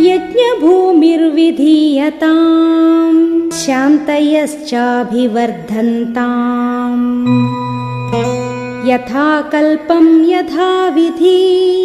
यज्ञभूमिर्विधीयताम् शान्तयश्चाभिवर्धन्ताम्। यथा कल्पम् यथा विधि